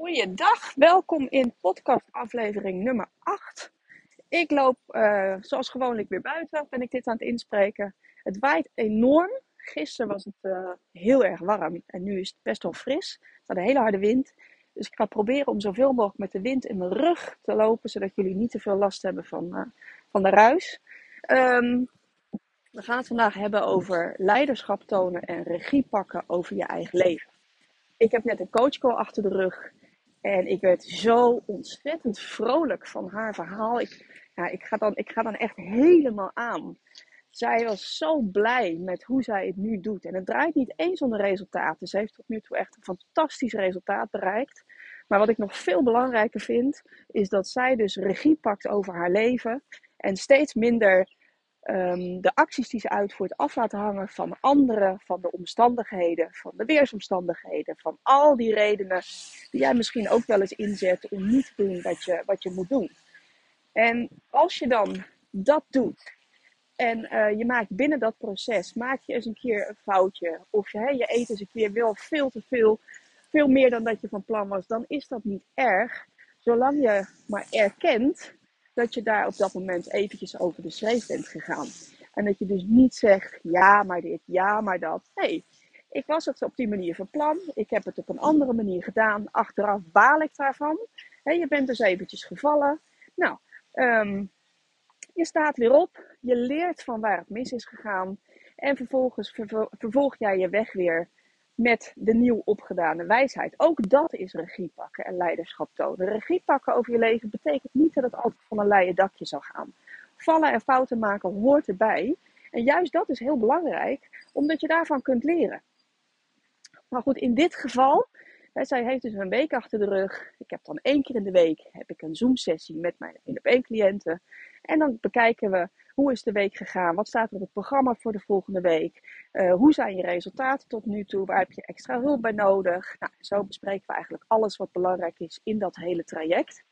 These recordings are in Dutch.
Goeiedag, welkom in podcast aflevering nummer 8. Ik loop uh, zoals gewoonlijk weer buiten, ben ik dit aan het inspreken. Het waait enorm. Gisteren was het uh, heel erg warm en nu is het best wel fris. Er staat een hele harde wind. Dus ik ga proberen om zoveel mogelijk met de wind in mijn rug te lopen, zodat jullie niet te veel last hebben van, uh, van de ruis. Um, we gaan het vandaag hebben over leiderschap tonen en regie pakken over je eigen leven. Ik heb net een coachcall achter de rug en ik werd zo ontzettend vrolijk van haar verhaal. Ik, ja, ik, ga dan, ik ga dan echt helemaal aan. Zij was zo blij met hoe zij het nu doet. En het draait niet eens om de resultaten. Ze heeft tot nu toe echt een fantastisch resultaat bereikt. Maar wat ik nog veel belangrijker vind, is dat zij dus regie pakt over haar leven. En steeds minder um, de acties die ze uitvoert af laten hangen van anderen, van de omstandigheden, van de weersomstandigheden, van al die redenen die jij misschien ook wel eens inzet om niet te doen wat je, wat je moet doen. En als je dan dat doet en uh, je maakt binnen dat proces, maak je eens een keer een foutje of je, je eet eens een keer wel veel te veel, veel meer dan dat je van plan was, dan is dat niet erg. Zolang je maar erkent dat je daar op dat moment eventjes over de schreef bent gegaan. En dat je dus niet zegt, ja maar dit, ja maar dat. Nee, ik was het op die manier van plan. Ik heb het op een andere manier gedaan. Achteraf baal ik daarvan. je bent dus eventjes gevallen. Nou, um, je staat weer op. Je leert van waar het mis is gegaan. En vervolgens vervolg jij je weg weer met de nieuw opgedane wijsheid. Ook dat is regie pakken en leiderschap tonen. Regie pakken over je leven betekent niet dat het altijd van een leien dakje zal gaan. Vallen en fouten maken hoort erbij. En juist dat is heel belangrijk, omdat je daarvan kunt leren. Maar goed, in dit geval, hè, zij heeft dus een week achter de rug. Ik heb dan één keer in de week heb ik een Zoom-sessie met mijn 1 cliënten. En dan bekijken we hoe is de week gegaan? Wat staat er op het programma voor de volgende week? Uh, hoe zijn je resultaten tot nu toe? Waar heb je extra hulp bij nodig? Nou, zo bespreken we eigenlijk alles wat belangrijk is in dat hele traject.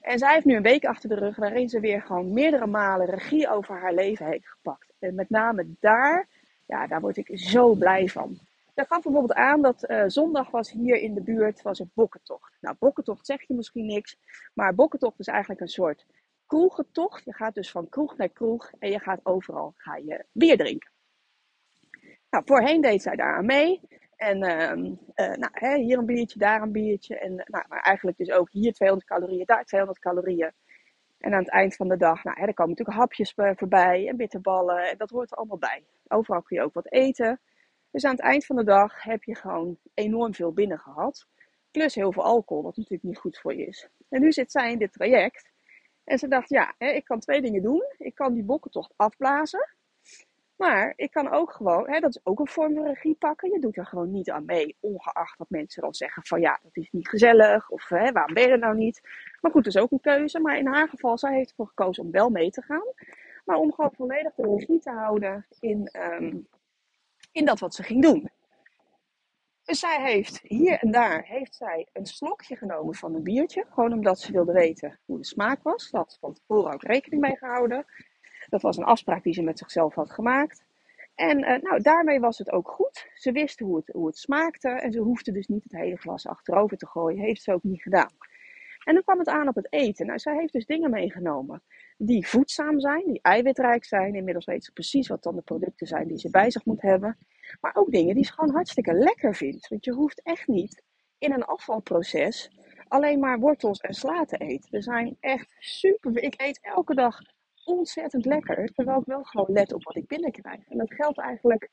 En zij heeft nu een week achter de rug waarin ze weer gewoon meerdere malen regie over haar leven heeft gepakt. En met name daar, ja, daar word ik zo blij van. Dat gaf bijvoorbeeld aan dat uh, zondag was hier in de buurt was een bokkentocht. Nou, bokkentocht zeg je misschien niks, maar bokkentocht is eigenlijk een soort kroegentocht. Je gaat dus van kroeg naar kroeg en je gaat overal ga je bier drinken. Nou, voorheen deed zij daar aan mee. En uh, uh, nou, hè, hier een biertje, daar een biertje. En nou, maar eigenlijk dus ook hier 200 calorieën, daar 200 calorieën. En aan het eind van de dag, nou, hè, er komen natuurlijk hapjes voorbij en bitterballen. En dat hoort er allemaal bij. Overal kun je ook wat eten. Dus aan het eind van de dag heb je gewoon enorm veel binnen gehad. Plus heel veel alcohol, wat natuurlijk niet goed voor je is. En nu zit zij in dit traject. En ze dacht, ja, hè, ik kan twee dingen doen. Ik kan die bokkentocht afblazen. Maar ik kan ook gewoon, hè, dat is ook een vorm van regie pakken. Je doet er gewoon niet aan mee, ongeacht dat mensen dan zeggen van ja, dat is niet gezellig. Of hè, waarom ben je er nou niet? Maar goed, dat is ook een keuze. Maar in haar geval, zij heeft ervoor gekozen om wel mee te gaan. Maar om gewoon volledig de regie te houden in, um, in dat wat ze ging doen. Dus zij heeft hier en daar heeft zij een slokje genomen van een biertje. Gewoon omdat ze wilde weten hoe de smaak was. Dat had van tevoren ook rekening mee gehouden. Dat was een afspraak die ze met zichzelf had gemaakt. En uh, nou, daarmee was het ook goed. Ze wist hoe het, hoe het smaakte. En ze hoefde dus niet het hele glas achterover te gooien. Heeft ze ook niet gedaan. En dan kwam het aan op het eten. Nou, zij heeft dus dingen meegenomen die voedzaam zijn, die eiwitrijk zijn. Inmiddels weet ze precies wat dan de producten zijn die ze bij zich moet hebben. Maar ook dingen die ze gewoon hartstikke lekker vindt. Want je hoeft echt niet in een afvalproces alleen maar wortels en sla te eten. Er zijn echt super. Ik eet elke dag ontzettend lekker. Terwijl ik wel gewoon let op wat ik binnenkrijg. En dat geldt eigenlijk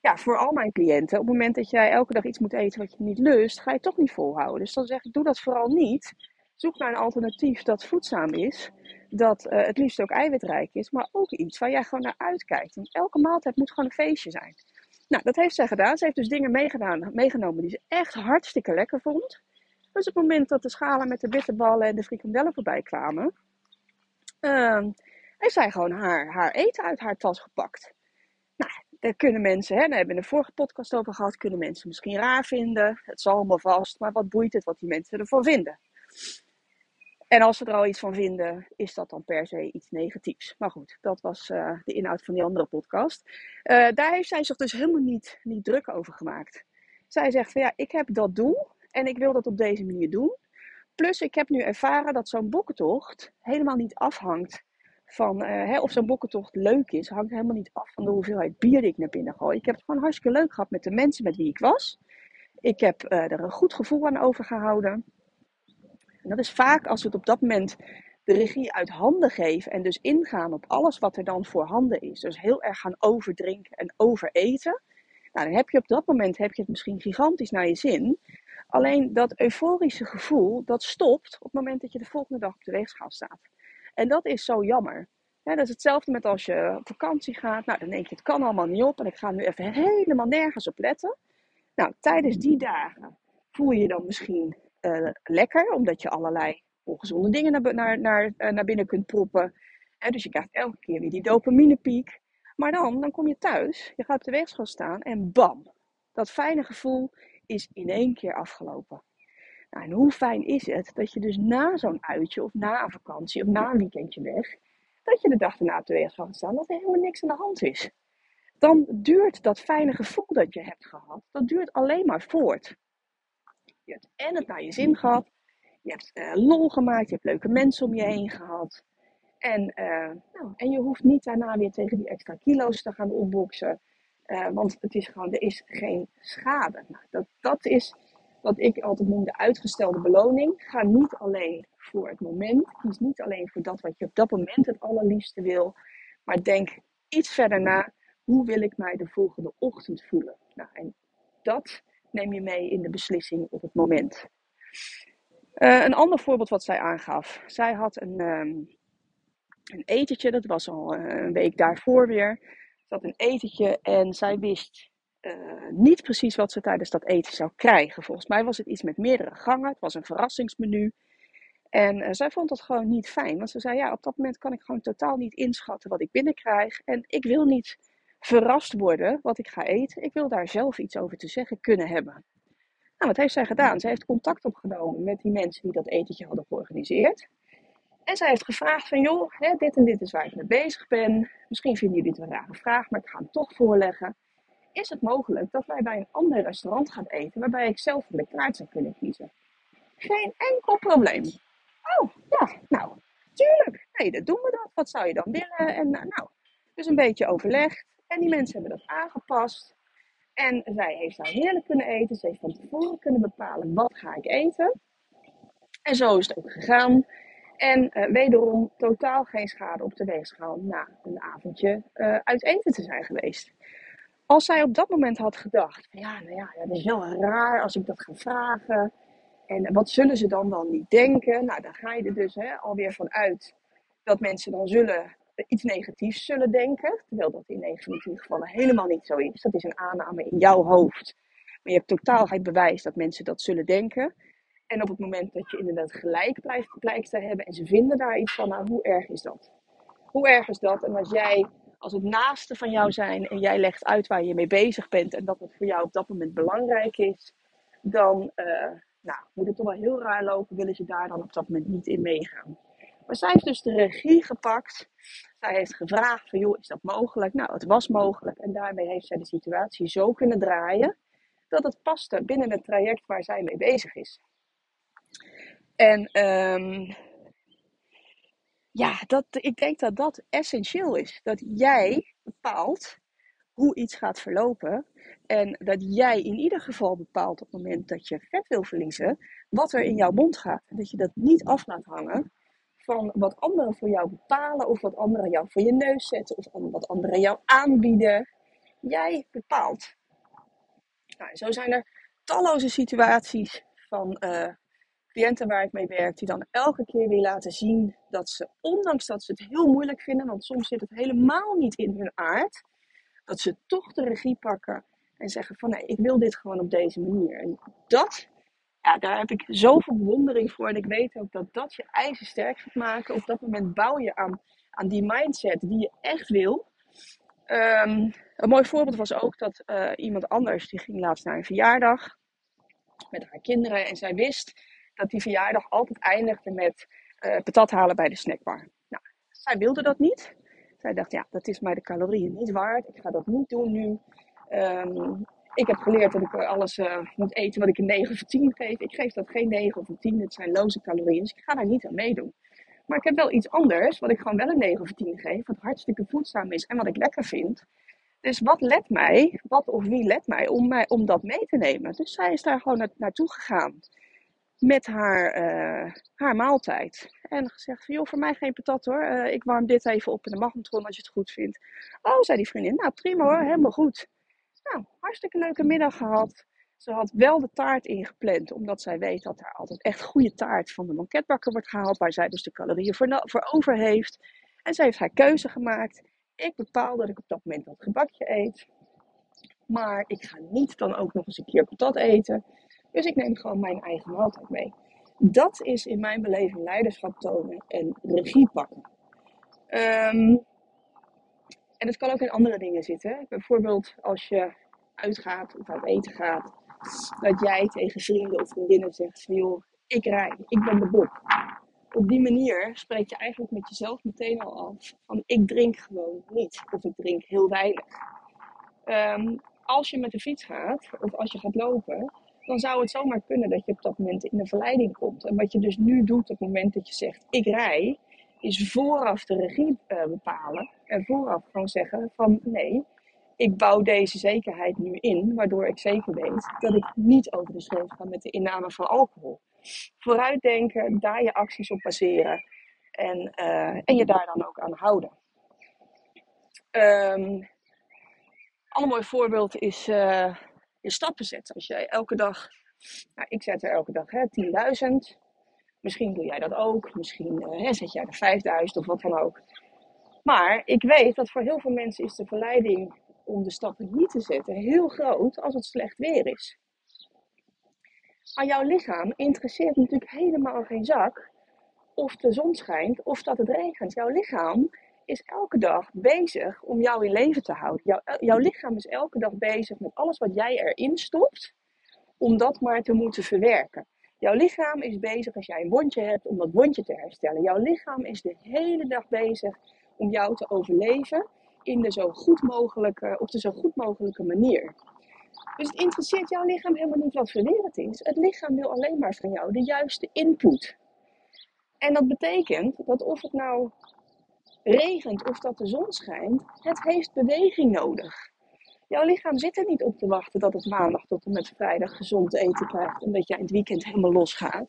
ja, voor al mijn cliënten. Op het moment dat jij elke dag iets moet eten wat je niet lust, ga je toch niet volhouden. Dus dan zeg ik, doe dat vooral niet. Zoek naar een alternatief dat voedzaam is. Dat uh, het liefst ook eiwitrijk is. Maar ook iets waar jij gewoon naar uitkijkt. Want elke maaltijd moet gewoon een feestje zijn. Nou, dat heeft zij gedaan. Ze heeft dus dingen meegedaan, meegenomen die ze echt hartstikke lekker vond. Dus op het moment dat de schalen met de bitterballen en de frikandellen voorbij kwamen, uh, heeft zij gewoon haar, haar eten uit haar tas gepakt. Nou, daar kunnen mensen, hè, daar hebben we in de vorige podcast over gehad, kunnen mensen misschien raar vinden. Het zal allemaal vast, maar wat boeit het wat die mensen ervan vinden? En als ze er al iets van vinden, is dat dan per se iets negatiefs. Maar goed, dat was uh, de inhoud van die andere podcast. Uh, daar heeft zij zich dus helemaal niet, niet druk over gemaakt. Zij zegt van ja, ik heb dat doel En ik wil dat op deze manier doen. Plus, ik heb nu ervaren dat zo'n bokkentocht helemaal niet afhangt van uh, hè, of zo'n bokkentocht leuk is. Hangt helemaal niet af van de hoeveelheid bier die ik naar binnen gooi. Ik heb het gewoon hartstikke leuk gehad met de mensen met wie ik was. Ik heb er een goed gevoel aan overgehouden. En dat is vaak als we het op dat moment de regie uit handen geven en dus ingaan op alles wat er dan voorhanden is. Dus heel erg gaan overdrinken en overeten. Nou, dan heb je op dat moment heb je het misschien gigantisch naar je zin. Alleen dat euforische gevoel, dat stopt op het moment dat je de volgende dag op de weegschaal staat. En dat is zo jammer. dat is hetzelfde met als je op vakantie gaat. Nou, dan denk je, het kan allemaal niet op en ik ga nu even helemaal nergens op letten. Nou, tijdens die dagen voel je je dan misschien uh, lekker, omdat je allerlei ongezonde dingen naar, naar, naar, uh, naar binnen kunt proppen. En dus je krijgt elke keer weer die dopaminepiek. Maar dan, dan kom je thuis, je gaat op de weegschaal staan en bam, dat fijne gevoel is in één keer afgelopen. Nou, en hoe fijn is het dat je dus na zo'n uitje of na een vakantie of na een weekendje weg, dat je de dag erna op de weegschaal gaat staan, dat er helemaal niks aan de hand is. Dan duurt dat fijne gevoel dat je hebt gehad, dat duurt alleen maar voort. Je hebt en het naar je zin gehad, je hebt uh, lol gemaakt, je hebt leuke mensen om je heen gehad. En, uh, nou, en je hoeft niet daarna weer tegen die extra kilo's te gaan opboksen. Uh, want het is gewoon, er is geen schade. Nou, dat, dat is wat ik altijd noem de uitgestelde beloning. Ga niet alleen voor het moment. Kies niet alleen voor dat wat je op dat moment het allerliefste wil. Maar denk iets verder na. Hoe wil ik mij de volgende ochtend voelen? Nou, en dat neem je mee in de beslissing op het moment. Uh, een ander voorbeeld wat zij aangaf. Zij had een, um, een etentje, dat was al uh, een week daarvoor weer. Ze had een etentje en zij wist uh, niet precies wat ze tijdens dat eten zou krijgen. Volgens mij was het iets met meerdere gangen. Het was een verrassingsmenu. En zij vond dat gewoon niet fijn. Want ze zei, ja, op dat moment kan ik gewoon totaal niet inschatten wat ik binnenkrijg. En ik wil niet verrast worden wat ik ga eten. Ik wil daar zelf iets over te zeggen kunnen hebben. Nou, wat heeft zij gedaan? Zij heeft contact opgenomen met die mensen die dat etentje hadden georganiseerd. En zij heeft gevraagd van, joh, hè, dit en dit is waar ik mee bezig ben. Misschien vinden jullie het een rare vraag, maar ik ga hem toch voorleggen. Is het mogelijk dat wij bij een ander restaurant gaan eten waarbij ik zelf van de kaart zou kunnen kiezen? Geen enkel probleem. Oh, ja, nou, tuurlijk. Nee, dat doen we dat. Wat zou je dan willen? En nou, dus een beetje overlegd. En die mensen hebben dat aangepast. En zij heeft daar heerlijk kunnen eten. Ze heeft van tevoren kunnen bepalen wat ga ik eten. En zo is het ook gegaan. En uh, wederom totaal geen schade op de weegschaal na een avondje uh, uit eten te zijn geweest. Als zij op dat moment had gedacht, ja, nou ja, dat is wel raar als ik dat ga vragen. En wat zullen ze dan wel niet denken? Nou, dan ga je er dus hè, alweer van uit dat mensen dan zullen iets negatiefs zullen denken. Terwijl dat in 99 gevallen helemaal niet zo is. Dat is een aanname in jouw hoofd. Maar je hebt totaal geen bewijs dat mensen dat zullen denken. En op het moment dat je inderdaad gelijk blijft, blijkt te hebben en ze vinden daar iets van, nou hoe erg is dat? Hoe erg is dat? En als jij, als het naaste van jou zijn en jij legt uit waar je mee bezig bent en dat het voor jou op dat moment belangrijk is, dan uh, nou, moet het toch wel heel raar lopen, willen ze daar dan op dat moment niet in meegaan. Maar zij heeft dus de regie gepakt. Zij heeft gevraagd van, joh, is dat mogelijk? Nou, het was mogelijk. En daarmee heeft zij de situatie zo kunnen draaien dat het paste binnen het traject waar zij mee bezig is. En um, ja, dat, ik denk dat dat essentieel is. Dat jij bepaalt hoe iets gaat verlopen. En dat jij in ieder geval bepaalt op het moment dat je vet wil verliezen, wat er in jouw mond gaat. En dat je dat niet af laat hangen van wat anderen voor jou bepalen, of wat anderen jou voor je neus zetten, of wat anderen jou aanbieden. Jij bepaalt. Nou, zo zijn er talloze situaties van uh, cliënten waar ik mee werk, die dan elke keer weer laten zien dat ze, ondanks dat ze het heel moeilijk vinden, want soms zit het helemaal niet in hun aard, dat ze toch de regie pakken en zeggen van nee, ik wil dit gewoon op deze manier. En dat, ja, daar heb ik zoveel bewondering voor. En ik weet ook dat dat je ijzersterk gaat maken. Op dat moment bouw je aan, aan die mindset die je echt wil. Um, een mooi voorbeeld was ook dat uh, iemand anders, die ging laatst naar een verjaardag met haar kinderen. En zij wist dat die verjaardag altijd eindigde met uh, patat halen bij de snackbar. Nou, zij wilde dat niet. Zij dacht, ja, dat is mij de calorieën niet waard. Ik ga dat niet doen nu. Um, Ik heb geleerd dat ik alles uh, moet eten wat ik een 9 of 10 geef. Ik geef dat geen 9 of een 10. Het zijn loze calorieën. Dus ik ga daar niet aan meedoen. Maar ik heb wel iets anders, wat ik gewoon wel een 9 of 10 geef. Wat hartstikke voedzaam is en wat ik lekker vind. Dus wat let mij, wat of wie let mij om, mij, om dat mee te nemen? Dus zij is daar gewoon naartoe gegaan met haar, uh, haar maaltijd. En gezegd van, joh, voor mij geen patat hoor. Ik warm dit even op in de magnetron als je het goed vindt. Oh, zei die vriendin, nou prima hoor, helemaal goed. Nou, hartstikke leuke middag gehad. Ze had wel de taart ingepland, omdat zij weet dat er altijd echt goede taart van de banketbakker wordt gehaald, waar zij dus de calorieën voor, voor over heeft. En zij heeft haar keuze gemaakt. Ik bepaal dat ik op dat moment dat gebakje eet. Maar ik ga niet dan ook nog eens een keer patat eten. Dus ik neem gewoon mijn eigen maaltijd mee. Dat is in mijn beleving leiderschap tonen en regie pakken. Um, en het kan ook in andere dingen zitten. Bijvoorbeeld als je uitgaat of uit eten gaat. Dat jij tegen vrienden of vriendinnen zegt joh, ik rij, ik ben de bok. Op die manier spreek je eigenlijk met jezelf meteen al af van ik drink gewoon niet. Of ik drink heel weinig. Um, als je met de fiets gaat of als je gaat lopen, dan zou het zomaar kunnen dat je op dat moment in de verleiding komt. En wat je dus nu doet op het moment dat je zegt ik rij, is vooraf de regie uh, bepalen. En vooraf gewoon zeggen van nee, ik bouw deze zekerheid nu in, waardoor ik zeker weet dat ik niet over de schreef ga met de inname van alcohol. Vooruitdenken, daar je acties op baseren en, uh, en je daar dan ook aan houden. Um, een mooi voorbeeld is je stappen zetten. Als jij elke dag, nou, ik zet er elke dag 10.000. Misschien doe jij dat ook. Misschien uh, zet jij er 5000 of wat dan ook. Maar ik weet dat voor heel veel mensen is de verleiding om de stappen niet te zetten heel groot als het slecht weer is. Maar jouw lichaam interesseert natuurlijk helemaal geen zak of de zon schijnt of dat het regent. Jouw lichaam is elke dag bezig om jou in leven te houden. Jouw, jouw lichaam is elke dag bezig met alles wat jij erin stopt, om dat maar te moeten verwerken. Jouw lichaam is bezig als jij een wondje hebt om dat wondje te herstellen. Jouw lichaam is de hele dag bezig om jou te overleven in de zo goed mogelijke, op de zo goed mogelijke manier. Dus het interesseert jouw lichaam helemaal niet wat voor het is. Het lichaam wil alleen maar van jou de juiste input. En dat betekent dat of het nou regent of dat de zon schijnt, het heeft beweging nodig. Jouw lichaam zit er niet op te wachten dat het maandag tot en met vrijdag gezond eten krijgt en dat jij in het weekend helemaal losgaat.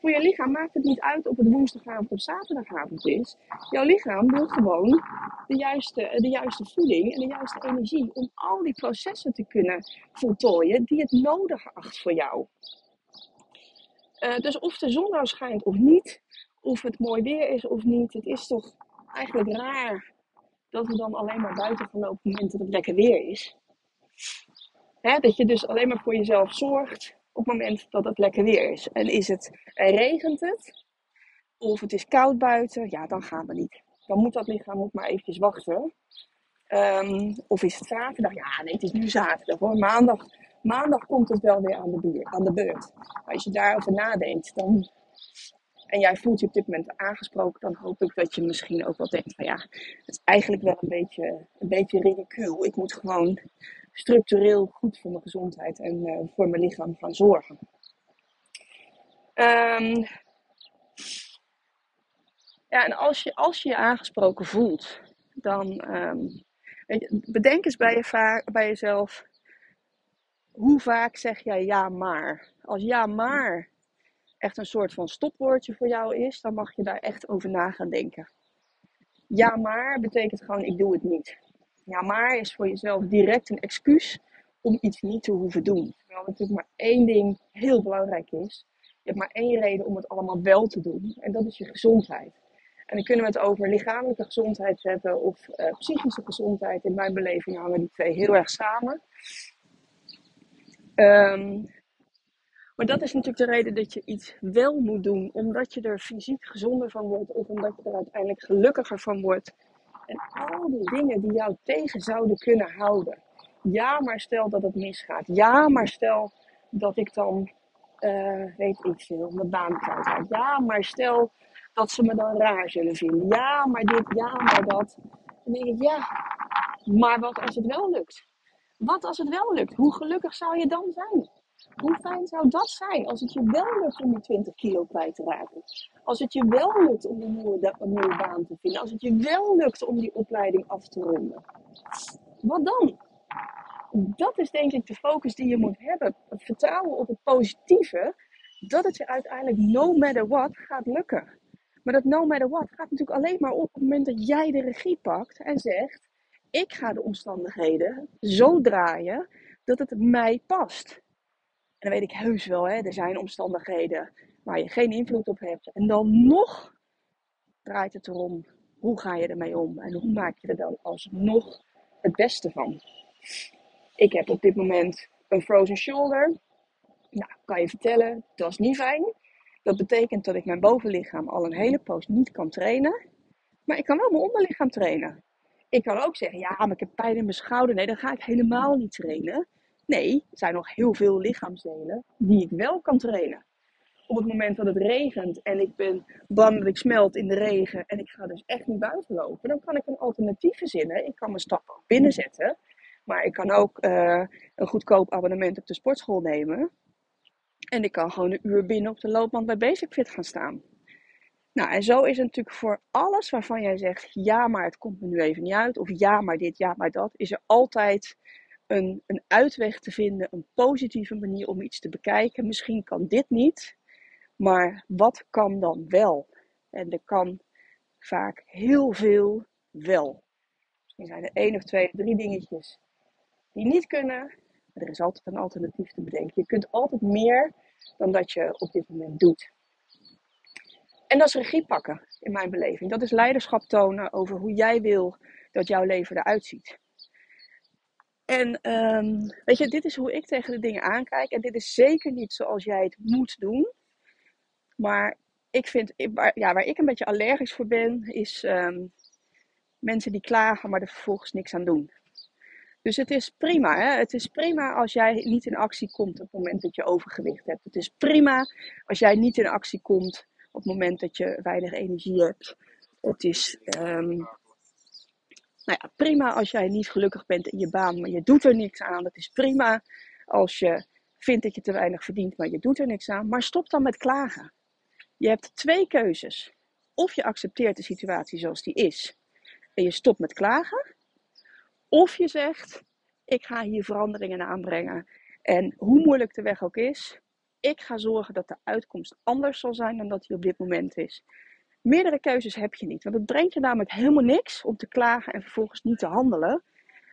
Voor je lichaam maakt het niet uit of het woensdagavond of zaterdagavond is. Jouw lichaam wil gewoon de juiste, de juiste voeding en de juiste energie om al die processen te kunnen voltooien die het nodig acht voor jou. Uh, dus of de zon nou schijnt of niet, of het mooi weer is of niet, het is toch eigenlijk raar dat we dan alleen maar buiten gaan lopen op het moment dat het lekker weer is. Hè, dat je dus alleen maar voor jezelf zorgt op het moment dat het lekker weer is. En is het, en regent het, of het is koud buiten, ja, dan gaan we niet. Dan moet dat lichaam ook maar eventjes wachten. Um, of is het zaterdag? Ja, nee, het is nu zaterdag hoor. Maandag, maandag komt het wel weer aan de, aan de beurt. Maar als je daarover nadenkt, dan en jij voelt je op dit moment aangesproken, dan hoop ik dat je misschien ook wel denkt van ja, het is eigenlijk wel een beetje, een beetje ridicuul. Ik moet gewoon structureel goed voor mijn gezondheid en uh, voor mijn lichaam gaan zorgen. Um, ja, en als je, als je je aangesproken voelt, dan um, bedenk eens bij, je bij jezelf, hoe vaak zeg jij ja maar? Als ja maar echt een soort van stopwoordje voor jou is, dan mag je daar echt over na gaan denken. Ja, maar betekent gewoon ik doe het niet. Ja, maar is voor jezelf direct een excuus om iets niet te hoeven doen. Terwijl natuurlijk maar één ding heel belangrijk is. Je hebt maar één reden om het allemaal wel te doen. En dat is je gezondheid. En dan kunnen we het over lichamelijke gezondheid hebben of uh, psychische gezondheid. In mijn beleving hangen die twee heel erg samen. Um, maar dat is natuurlijk de reden dat je iets wel moet doen, omdat je er fysiek gezonder van wordt of omdat je er uiteindelijk gelukkiger van wordt. En al die dingen die jou tegen zouden kunnen houden. Ja, maar stel dat het misgaat. Ja, maar stel dat ik dan, uh, weet ik veel, mijn baan kwijt Ja, maar stel dat ze me dan raar zullen vinden. Ja, maar dit, ja, maar dat. Dan denk ik, ja, maar wat als het wel lukt? Wat als het wel lukt? Hoe gelukkig zou je dan zijn? Hoe fijn zou dat zijn als het je wel lukt om die 20 kilo kwijt te raken? Als het je wel lukt om een nieuwe, een nieuwe baan te vinden? Als het je wel lukt om die opleiding af te ronden? Wat dan? Dat is denk ik de focus die je moet hebben. Het vertrouwen op het positieve, dat het je uiteindelijk no matter what gaat lukken. Maar dat no matter what gaat natuurlijk alleen maar op op het moment dat jij de regie pakt en zegt: Ik ga de omstandigheden zo draaien dat het mij past. En dan weet ik heus wel, hè, er zijn omstandigheden waar je geen invloed op hebt. En dan nog draait het erom, hoe ga je ermee om? En hoe maak je er dan alsnog het beste van? Ik heb op dit moment een frozen shoulder. Nou, kan je vertellen, dat is niet fijn. Dat betekent dat ik mijn bovenlichaam al een hele poos niet kan trainen. Maar ik kan wel mijn onderlichaam trainen. Ik kan ook zeggen, ja, maar ik heb pijn in mijn schouder. Nee, dan ga ik helemaal niet trainen. Nee, er zijn nog heel veel lichaamsdelen die ik wel kan trainen. Op het moment dat het regent en ik ben bang dat ik smelt in de regen en ik ga dus echt niet buiten lopen, dan kan ik een alternatief verzinnen. Ik kan mijn stappen binnen zetten, maar ik kan ook uh, een goedkoop abonnement op de sportschool nemen. En ik kan gewoon een uur binnen op de loopband bij Basic Fit gaan staan. Nou, en zo is het natuurlijk voor alles waarvan jij zegt: ja, maar het komt me nu even niet uit. Of ja, maar dit, ja, maar dat. Is er altijd een, een uitweg te vinden, een positieve manier om iets te bekijken. Misschien kan dit niet, maar wat kan dan wel? En er kan vaak heel veel wel. Misschien zijn er één of twee, drie dingetjes die niet kunnen, maar er is altijd een alternatief te bedenken. Je kunt altijd meer dan dat je op dit moment doet. En dat is regie pakken, in mijn beleving. Dat is leiderschap tonen over hoe jij wil dat jouw leven eruit ziet. En um, weet je, dit is hoe ik tegen de dingen aankijk. En dit is zeker niet zoals jij het moet doen. Maar ik vind, ja, waar ik een beetje allergisch voor ben, is um, mensen die klagen, maar er vervolgens niks aan doen. Dus het is prima. Hè? Het is prima als jij niet in actie komt op het moment dat je overgewicht hebt. Het is prima als jij niet in actie komt op het moment dat je weinig energie hebt. Het is um, nou ja, prima als jij niet gelukkig bent in je baan, maar je doet er niks aan. Het is prima als je vindt dat je te weinig verdient, maar je doet er niks aan. Maar stop dan met klagen. Je hebt twee keuzes. Of je accepteert de situatie zoals die is en je stopt met klagen. Of je zegt, ik ga hier veranderingen aanbrengen. En hoe moeilijk de weg ook is, ik ga zorgen dat de uitkomst anders zal zijn dan dat die op dit moment is. Meerdere keuzes heb je niet. Want het brengt je namelijk helemaal niks om te klagen en vervolgens niet te handelen.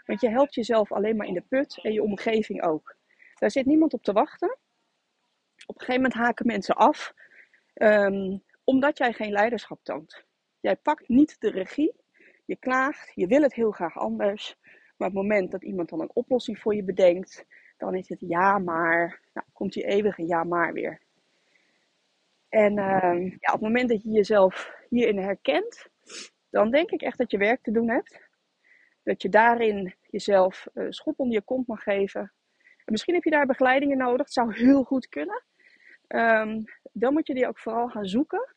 Want je helpt jezelf alleen maar in de put en je omgeving ook. Daar zit niemand op te wachten. Op een gegeven moment haken mensen af. Um, omdat jij geen leiderschap toont. Jij pakt niet de regie. Je klaagt. Je wil het heel graag anders. Maar op het moment dat iemand dan een oplossing voor je bedenkt. Dan is het ja maar. Nou, komt die eeuwige ja maar weer. En uh, ja, op het moment dat je jezelf hierin herkent, dan denk ik echt dat je werk te doen hebt. Dat je daarin jezelf uh, schop onder je kont mag geven. En misschien heb je daar begeleidingen nodig. Het zou heel goed kunnen. Um, dan moet je die ook vooral gaan zoeken.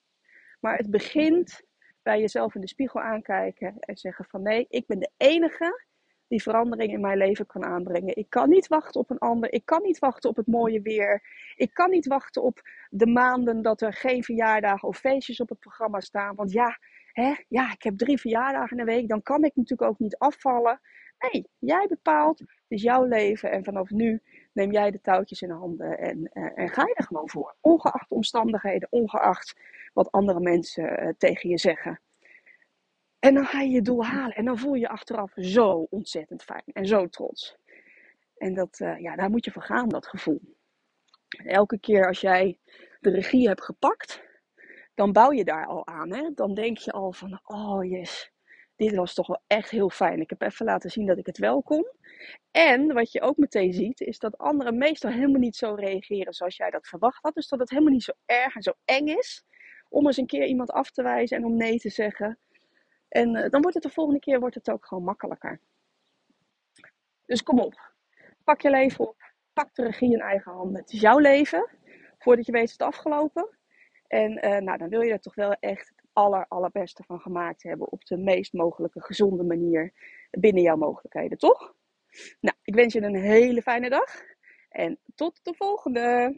Maar het begint bij jezelf in de spiegel aankijken en zeggen van nee, ik ben de enige die verandering in mijn leven kan aanbrengen. Ik kan niet wachten op een ander. Ik kan niet wachten op het mooie weer. Ik kan niet wachten op de maanden dat er geen verjaardagen of feestjes op het programma staan. Want ja, hè, ja, ik heb drie verjaardagen in de week. Dan kan ik natuurlijk ook niet afvallen. Nee, jij bepaalt. Het is jouw leven. En vanaf nu neem jij de touwtjes in handen en, en, en ga je er gewoon voor. Ongeacht omstandigheden, ongeacht wat andere mensen uh, tegen je zeggen. En dan ga je je doel halen. En dan voel je je achteraf zo ontzettend fijn en zo trots. En dat, uh, ja, daar moet je voor gaan, dat gevoel. Elke keer als jij de regie hebt gepakt, dan bouw je daar al aan. Hè? Dan denk je al van, oh yes, dit was toch wel echt heel fijn. Ik heb even laten zien dat ik het wel kon. En wat je ook meteen ziet, is dat anderen meestal helemaal niet zo reageren zoals jij dat verwacht had. Dus dat het helemaal niet zo erg en zo eng is om eens een keer iemand af te wijzen en om nee te zeggen. En uh, dan wordt het de volgende keer wordt het ook gewoon makkelijker. Dus kom op. Pak je leven op. Pak de regie in eigen handen. Het is jouw leven. Voordat je weet is het afgelopen. En uh, nou, dan wil je er toch wel echt het aller, allerbeste van gemaakt hebben. Op de meest mogelijke gezonde manier. Binnen jouw mogelijkheden, toch? Nou, ik wens je een hele fijne dag en tot de volgende!